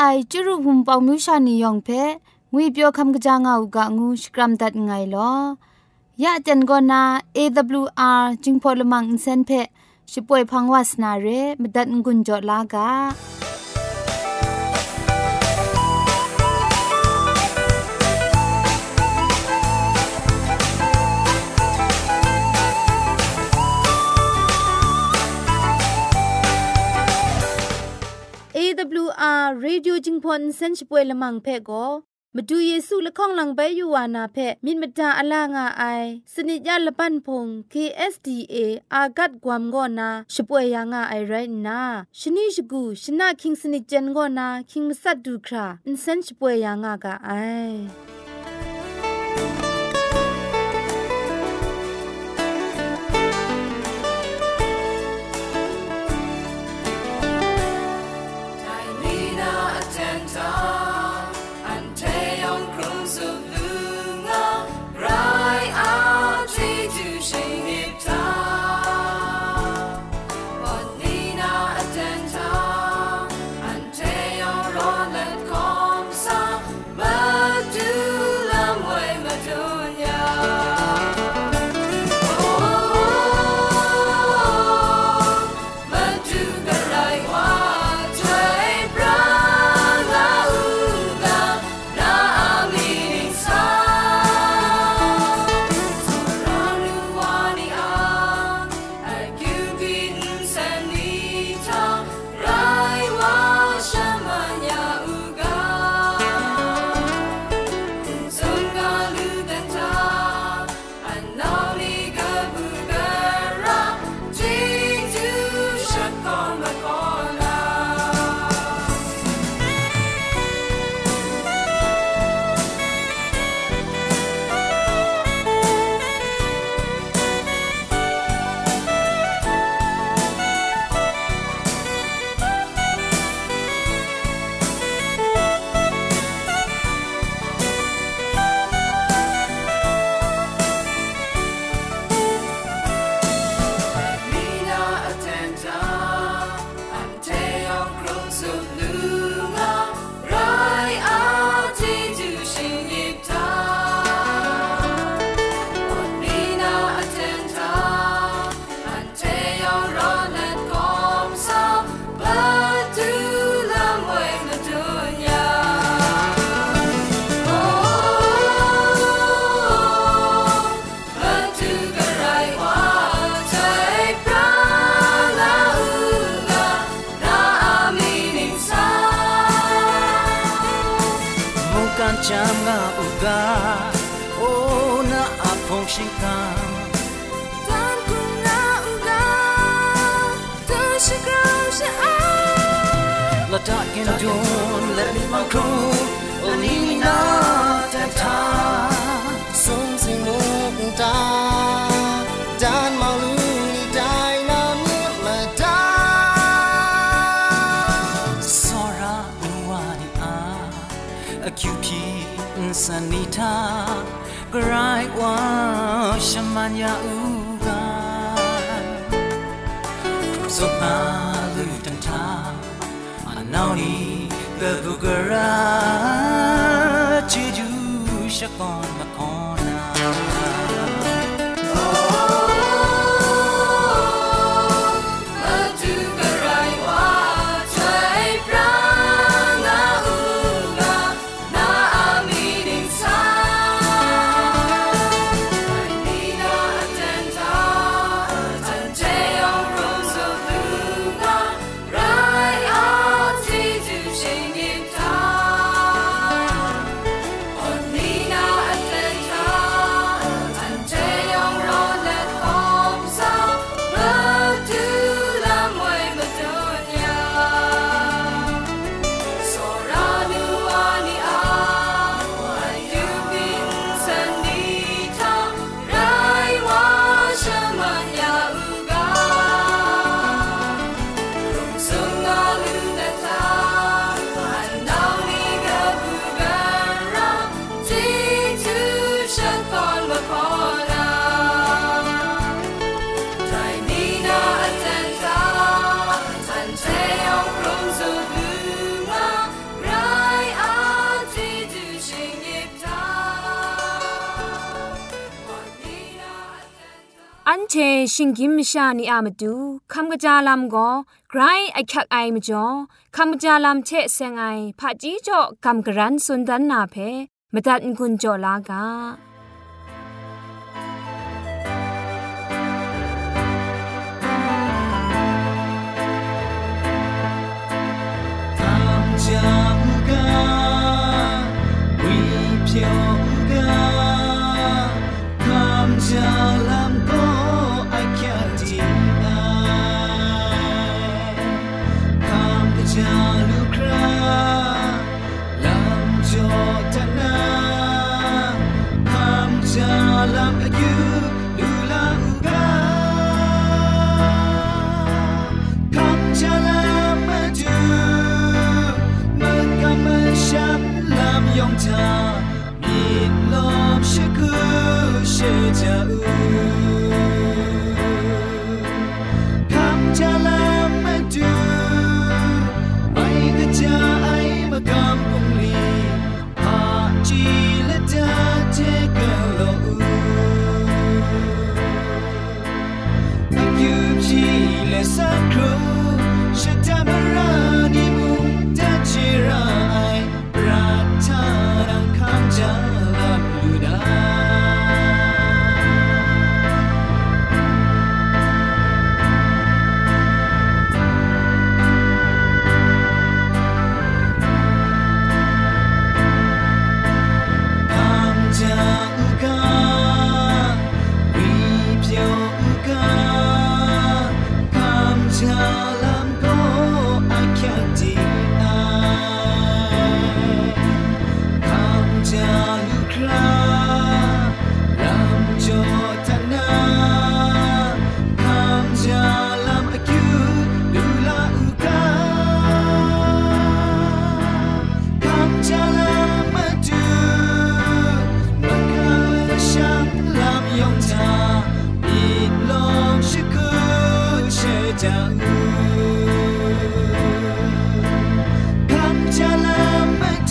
ไอจุรุภุมปองมิวชานียองเพงุยเปียวคำกะจางเอากะงูสกรัมดัดไงลอยะจันโกนา AWR จิงพอลมังอินเซนเพชิป่วยพังวาสนาเรมดัดงุนจอลากา AWR Radio จิงพอนเซนช่วยละมังเพ่ก็มาดูเยซูละข้องหลังใบยูวานาเพมินมตาอลางาไอสนิจยาละปันพง KSDA อากัดกวมกอนาช่วยยังาไอไรนาชนิชกูชนะคิงสนิจเจนกอนาคิงมัสัดดูคราอินเซนช่วยยังากาไอจำงากาโอ นาอาพงชิคาตันกุงาอุกาตันชิกาชะอา สันนิทากรายว่าชมันยาอูกาสุมาลุตันทาอัน เชชิงกิมชานีอามาดูคำกระจาลำก็ไกรไอคักไอมาจ่อคำกระจาลำเชเซงไอผาจีจ่อคำกระรันสุนดันนาเพมตัดกุญจ่อลากา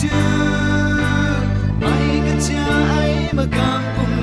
chưa? Mấy cái cha ấy mà càng cùng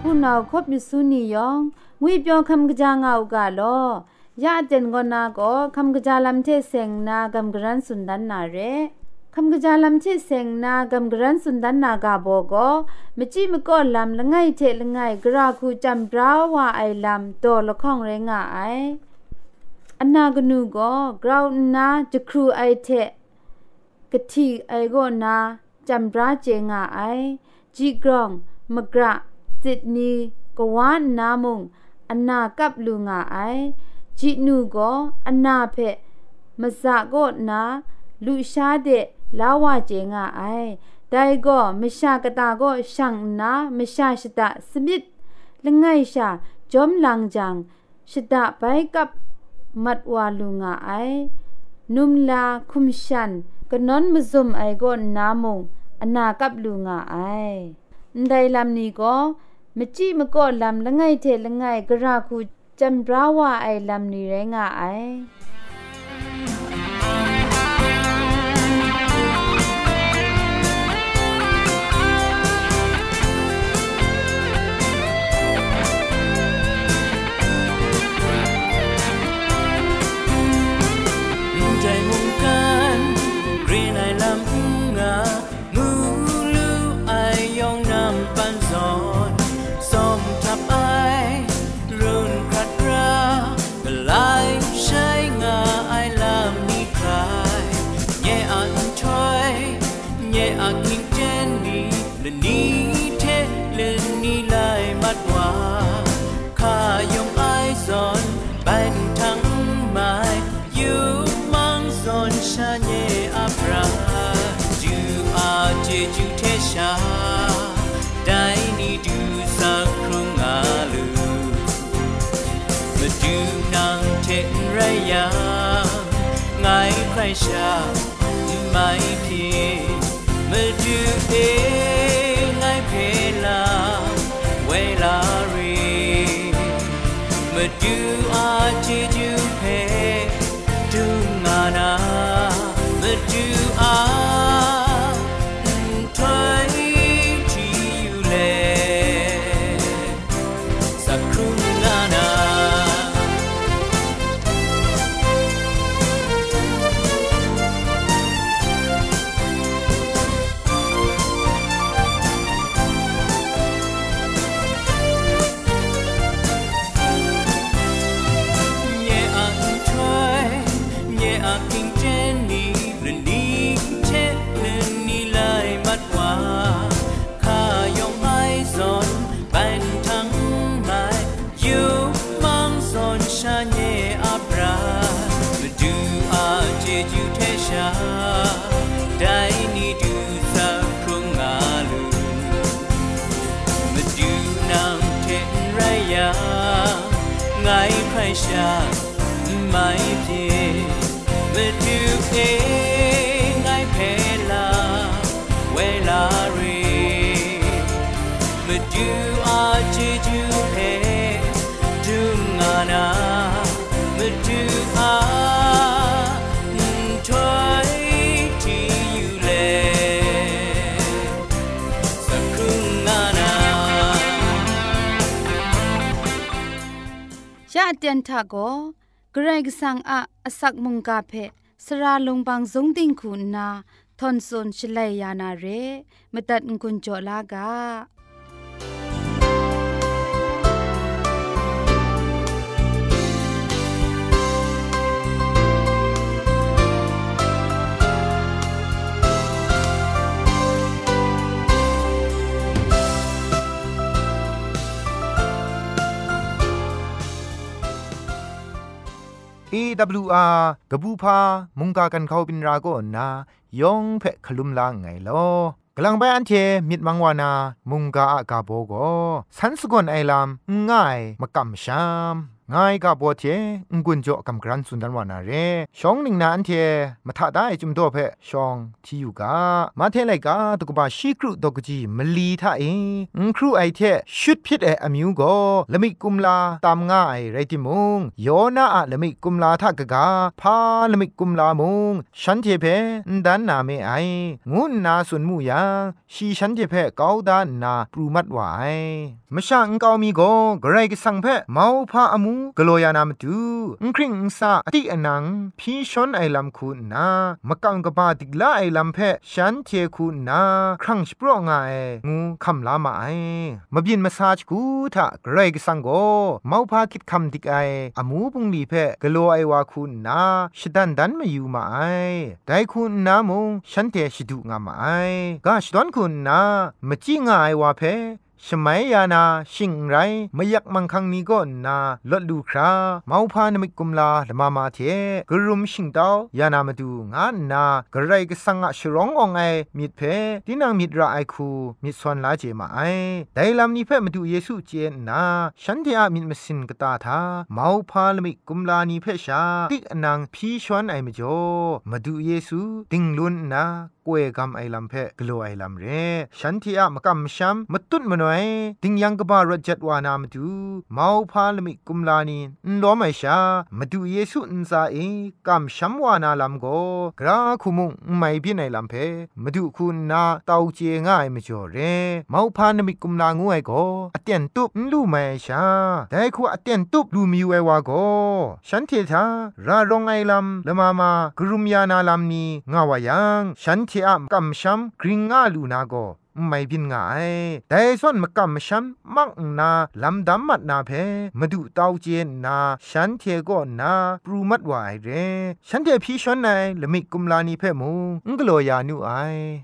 ผู้นาคบมิสุนียองงุยเปียวคำกะจางเอากาลอยาเจนกอนาก็คำกะจาลำเทเซงนากำกรันสุนดันนาเรคำกะจาลำเทเซงนากำกรันสุนดันนากาโบก็มจิมก็ลำละไงเทละไงกราคูจำปราวาไอลำโตละข้องเรงไออันนากนูก็กราวนาจะครูไอเทกะทีไอโกนาจำราเจงาไอจีกรองมกระ จิตนีกวานนามุงอนากับลุงาไอจินูก็อนาเพมสะก็นาလူရှားတဲ့လာဝကျင်ကအိုင်ဒိုင်ကိုမရှာကတာကိုရှန်နာမရှာရှတစမစ်လငိုင်ရှာဂျုံလန်ဂျန်ရှတဘိုင်ကပ်မတ်ဝါလူငါအိုင်နုမ်လာခုမရှန်ကနွန်မဇုံအိုင်ကိုနာမုံအနာကပ်လူငါအိုင်ဒိုင်လမ်နီကို มจิมก็ลำละไงเทละไงกระคูจำราว่าไอลำนี้แรงไอใจมุงกันกรีนไอ Elisha, my king. มาดูเองไงเพลาเวลาเรีมาดูอาจีจูเพดูงานามาดูอาถอยที่อยู่เลยสักครึ่งนานายะเตียนทะโกเกรกสังอะ อสักมุงกาเพสระลงบางสงติงคุณนาทอนซนชลัยยานาเรมตัดกุญจลากา AWR กบูพามุงกากันเขาบินราโกนายองเพะคลุมลางไงลอกลังไปอันเทมิดมังวานา มุงกาอากาโบโกสันสกอนไอลามง่ายมากำชาม ง่ายกาโบเทงกุนโจกำกรันสุนดันวานาเรชองหนึ่งนาอันเทมาถ้าได้จุมโตเพะชองที่อยู่กามาเทไลกาตุกบาชีครุดกจีมลีท่าเองครูไอเทชุดพิษเออมิวโกละมิกุมลาตามง่ายไรติมุงโยนาอะละมิกุมลาทากกาพาละมิกุมลามุงฉันเทเพดันนาเมไองุนนาสุนมูยาชีฉันเทเพกาวดานนาปรูมัดวายมะชะอังกาวมีโกกไรกสังเพเมาพาอมูกโลยานามตูอังคริงอังซาอติอนังพีชอนไอลัมคูนามะกังกบาติกลาไอลัมเพฉันเทคูนาครั้งสิปรองไงงูคำลามาไอมาบินมาซาจกูทะกรกสังโกเมาพาคิดคำติกไออามูปุงลีเพกโลไอวาคูนาชดันดันมาอยู่มาไอไดคูนามงฉันเทชิดุงามาไอกาชดอนคูนามาจิงไอวาเพ ชมัยยานาชิงไรไม่ยักมังคังนี้ก็นาลดลูคราเมาพานมิกุมลาละมามาเทกรุมชิงดาวยานามาดูงานนากระไรก็สังอะชรององไอมิดเพดินางมิดราไอคูมิดสวนลาเจมาไอไดลามนี้เพมาดูเยซูเจนนาฉันเทอะมิดมสินกตาทาเมาพาลมิกุมลานีเพชาติกนางพีชวนไอมจ่อมาดูเยซูติงลุนนากวยกำไอลำเพกลัวไอลำเรฉันที่อะมกำช้ำมาตุนมหน่อยติงยังกบารจัดวานามดูเมาพาลมิกุมลานีนล้อมไอชามาดูเยซูนซาเอกำช้ำวานาลำโกกราคุมุงไม่พินไอลำเพมาดูคุณนาเตาเจง่ายมจ่อเรเมาพานมิกุมลางวยโกอเตียนตุบลู่ไม่ชาแต่คูอเตียนตุบลูมิวไอวาโกฉันเทธารารงไอลำละมามากรุมยานาลำนี้งาวายังฉันเทอะกำช้ำกริงงาลูนาโกไม่บินง่ายแต่ส่วนมกำมชัมมักนาลำดำมัดนาเพมาดูเต้าเจนนาฉันเทก็นาปรูมัดวายเรฉันเทพีชนในละมิกุมลานีเพมูงกโลยานูไอ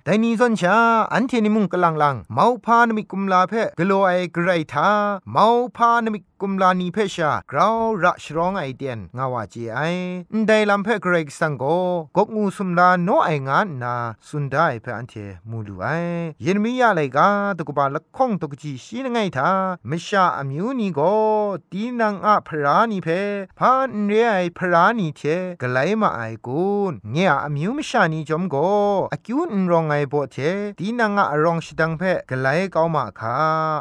แต่นี่ส่วนชาอันเทนิมุงกลังลังเมาพานมิกุมลาเพกโลไอไกรทาเมาพานมิ กุมลานีเพชากราวระชรองไอเดียนงาวาจีไอได้ลำเพเกรกสังโกกงูสุมลาโนไองานนาสุนได้เพอันเทมูลูไอเยนมียาไลกาตกบาละข้องตกจีชีนไงทามชาอมิวนีโกตีนังอะพรานีเพพานเรไอพรานีเทกไลมาไอกุนเงียอมิวมชานีจอมโกอคิวนรองไอโบเทตีนังอะรองชิดังเพกไลกามาคา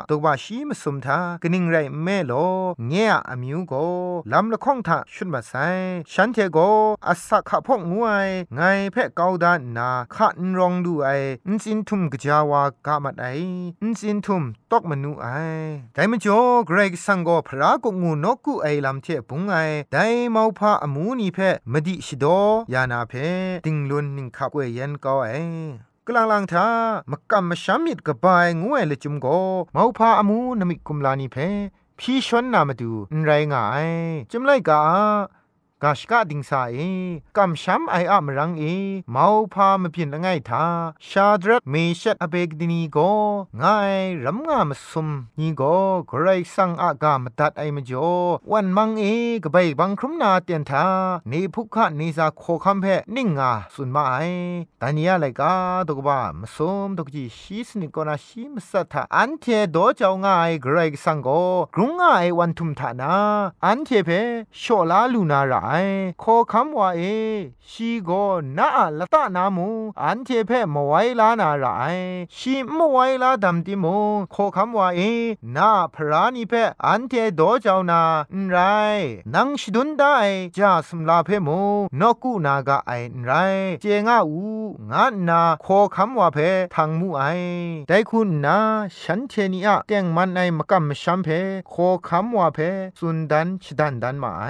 ตกบาชีมสุมทากนิงไรแม่โลเงียอมิวโกลำละข้องทาชุนมาไซฉันเทโกอสักขะพกงวยไงเพกาดานนาขันรองดูไออินสินทุมกจาวากามัดไออินสินทุมตอกมนูไอแต่มจ่อเกรกสังโกพระกุงูนกุไอลำเทปุงไอแต่มาพาอมูนีเพมดิชิโดยานาเพติงลุนนิงขับเวยันก็ไอกลางลังทามกำมชามิดกบายงวยเลยจุมโกเมาพาอมูนมิกุมลานีเพ พี่ชนนามาดูไรงายจุมไลกา กาชกะดิงสาเอกำช้ำไออะมรังเอเมาพามเพียนละไงทาชาดรักเมชัดอเบกดินีโกง่ายรำงามสมนี่โกกรสั่งอากามตัดไอมจ่อวันมังเอกะไปบังครุมนาเตียนทาเนพุกะเนซาโคคัมเพนิ่งงาสุนมาไอตานียะไลกาตกบามสมตกจีชีสนิกนาชีมสัทธาอันเทโดเจ้าง่ายกรสั่งโกกรุงง่ายวันทุมทานาอันเทเพโชลาลูนาราขอคำว่าเอ ชีโกนาละตะนามูอันเทเพมไว้ลานาไรชีมไว้ลาดัมติมูขอคำว่าเอนาพรานิเพอันเทโดเจ้านาไรนังชิดุนได้จาสมลาเพมูนกุนากะไอไรเจงาอูงานนาขอคำว่าเพทางมูไอแต่คุณนาฉันเทนีอะแตงมันไอมกำมชัมเพขอคำว่าเพสุนดันชิดันดันมาไอ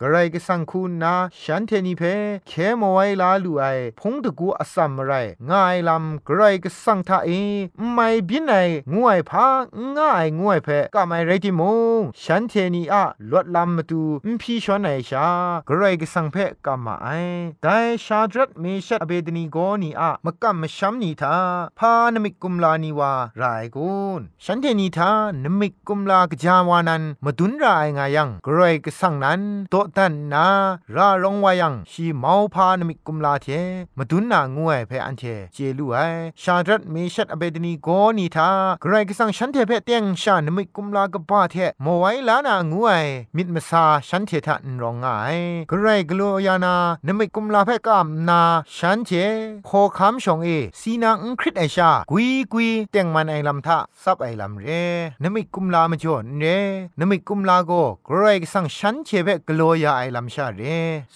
กระไรก็สงคุณนาฉันเทนีเพเคมไว้ลาลูไอพงตะกูอสัมไรง่ายลำกรก็สังทาเอไม่บินไองวยพาง่ายงวยเพก็ไม่ไรติมงฉันเทนีอะลดลำมาดูมพีชวนไอชากรก็สังเพก็มาไอแต่ชาดรัตเมชัดอเบดนีโกนีอะมกัมมชัมนีทาพานมิกุมลานีวาไรกุนฉันเทนีทานมิกุมลากจาวานันมาดุนรายงายังกรก็สังนั้นโตตันนาราลงวายังชีเมาพานมิกุมลาเทมาดุนนางวยเพออันเทเจลูไอชาดรัตเมชัดอเบดนีโกนีทาไกรก็สังฉันเทเพเตียงชานมิกุมลากบ้าเทมไว้ลานางวยมิดมซาฉันเททะนรองไงไกรกลัวยานานมิกุมลาเพกามนาฉันเทโคคำชงเอสีนางอังคริตไอชากุยกุยเตียงมันไอลำทะซับไอลำเรนมิกุมลามจ่อเรนมิกุมลาโกไกรก็สังฉันเทเพกลัวยาไอลำชาเร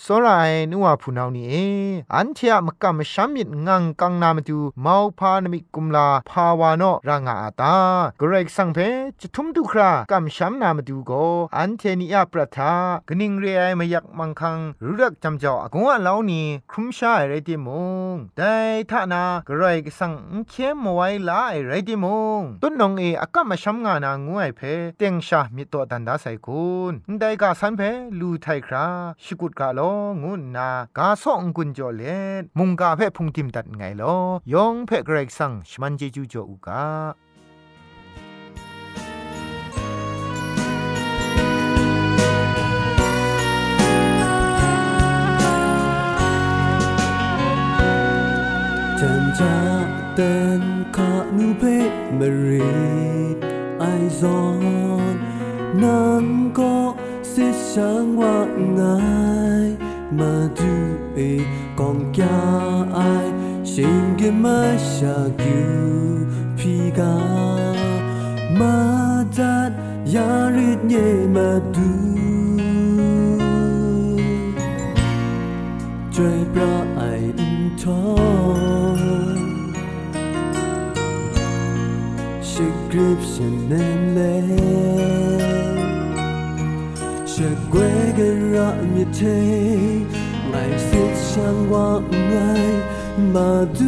โซไรนัวพูนาวนี่อันเทียมกัมชามิดงังกังนามตูเมาพานมิกุมลาพาวานอรางาอาตากรกสังเพจะทุมตุครากัมชามนามตูโกอันเทนียประทากนิงเรไอมายักมังคังรุรักจำเจ้าอกงว่าเหล่านี้ครุมชาไรติมงได้ท่านากรกสังเข้มไว้ลายเไรติมงต้นนองเออากามาชามงานางวยเพเต็งชามิตตตันดาไซคุณได้กาสันเพลูไทครากาส่องกุนจอเลมุงกาเพ่พุงติมตัดไงลอยองเพ่เกรกสังชมันเจจูจออุกาจันจาเต้นขานูเพ่มารีไอซอนนังก็ิสังว่าง่ายมาดูเอกองกายสิงกิมาชากิพีกามาจัดยาฤทธิ์เยมาดูจวยพระไออินทอชิกริปชันเนมเล 雪归个热灭退，爱是向往爱马杜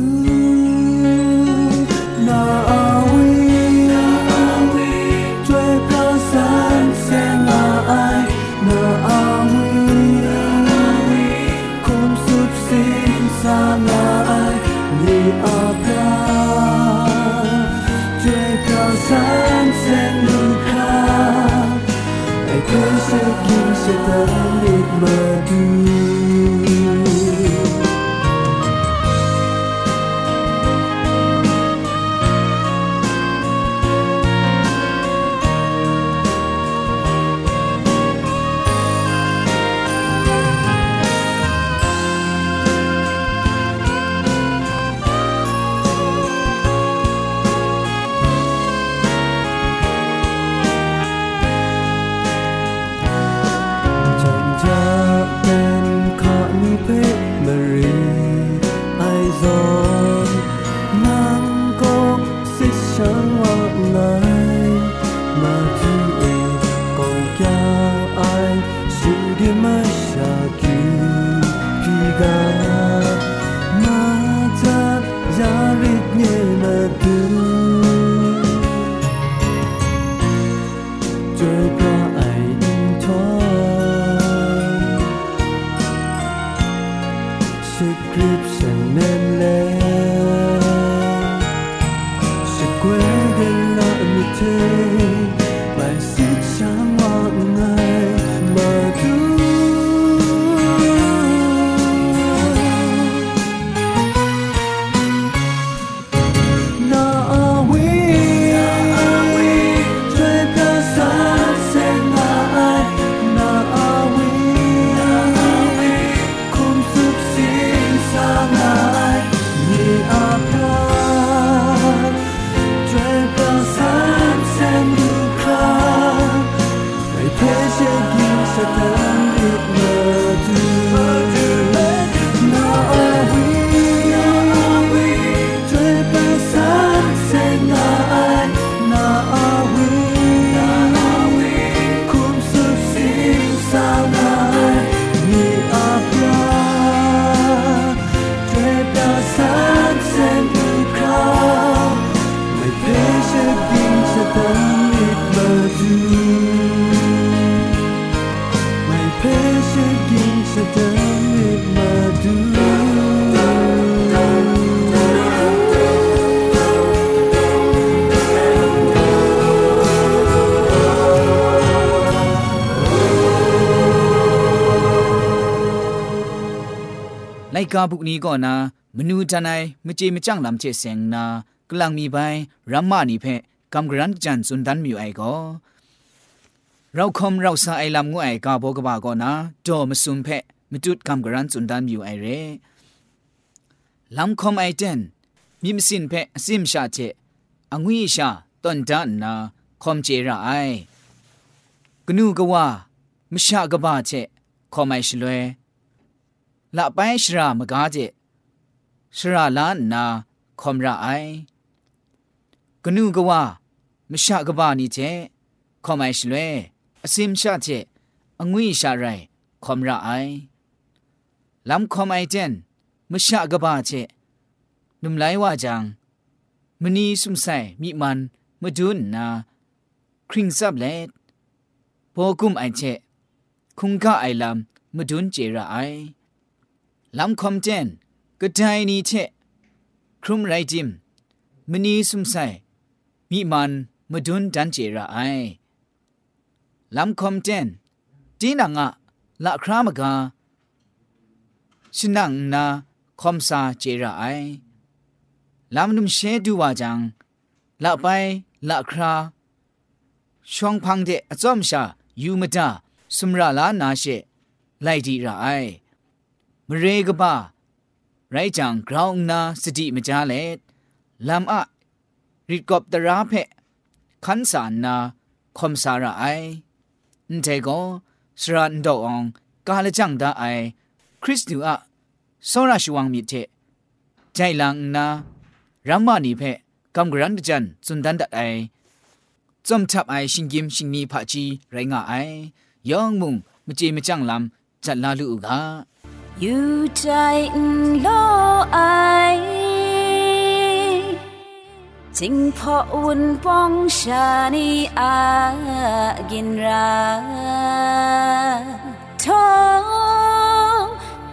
那阿威。 กาบุกนี้ก็นามนูจันไอมเจมจังลำเจเซงนากลังมีใบรัมมานีเพกำกรันจันสุนดันมิวไอก็เราคมเราสาไอลำงูไอกาโบกบาก็นาโดมสุมเพมจุดกำกรันสุนดันมิวไอเรลำคมไอเจนมิมสินเพสิมชาเจอังวิชาตอนดันนาคมเจระไอกนูกว่ามชากบาเจคอมไอชลวย ละไปชรามกาเจชราลานนาคอมระไอกนูกว่ามชากบานีเจคอมไอชลเวอสิมชาเจอังวิชาไรคอมระไอลำคอมไอเจนมชากบาเจนุมไลว่าจังมณีสุมไซมีมันมดุนนาคริงซับเลดโปกุมไอเจคุงกะไอลำมดุนเจระไอ ลำคอมเจนกระจายนี้เชครุมไรจิมมณีสุมไซมีมันมาดุนดันเจระไอลำคอมเจนจีนังอะละครามกาชนังนาคอมซาเจระไอลำนุมเชดูวาจังละไปละคราช่องพังเดอจอมชายูมดาสุมราลานาเชไลดีระไอ มเรกบ้าไรจังกราวนาสติมจาเลลำอะริดกอบตราเพขันสานนาคมสาระไอนั่นเทโกสระนดองกาลจังดาไอคริสตูอะโซราชวังมิเทใจลังนารัมมานีเพกำกรันจันสุนดันดาไอจอมทับไอชิงกิมชิงนีผาจีไรงาไอยองมุงมจีมจังลำจัดลาลูกา อยู่ใจโลไอจิงพออุ่นป้องชานีอากินราทอง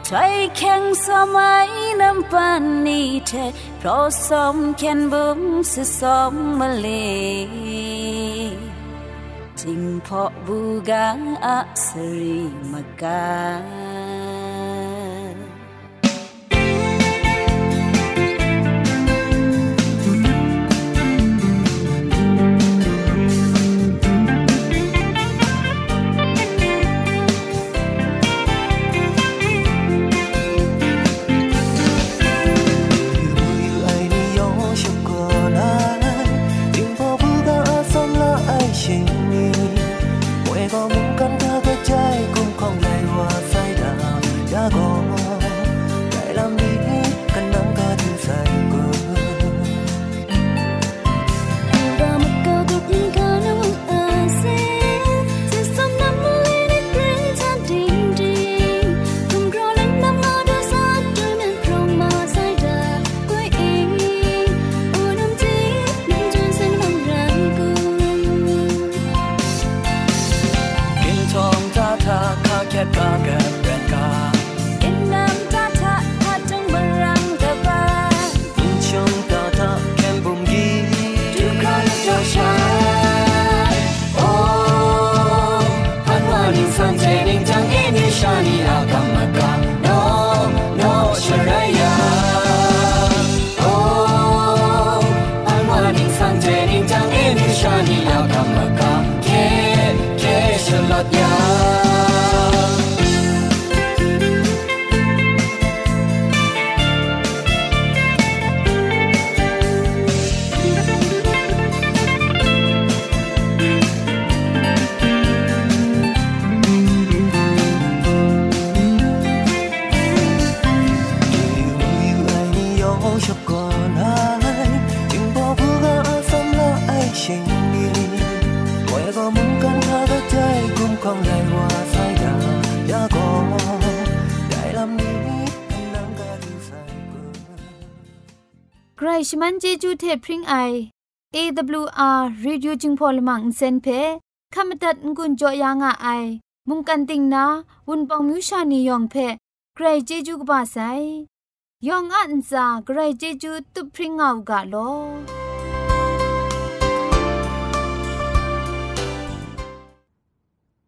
ใจแข็งสมัยน้ำปันนี้เทเพราะสมแข็นบุมสสมมาเลยจิงพอบูกาอัสริมากา กรชมันเจจูเทพริงไอ AWR Reducing Polymer เซนเพขามตัดงุนจอยางอไอ มุงกันติงนาวุนปองมิวชานียองเพใครเจจูกบาไซยองอันซาใครเจจูตุพริงเอากาโล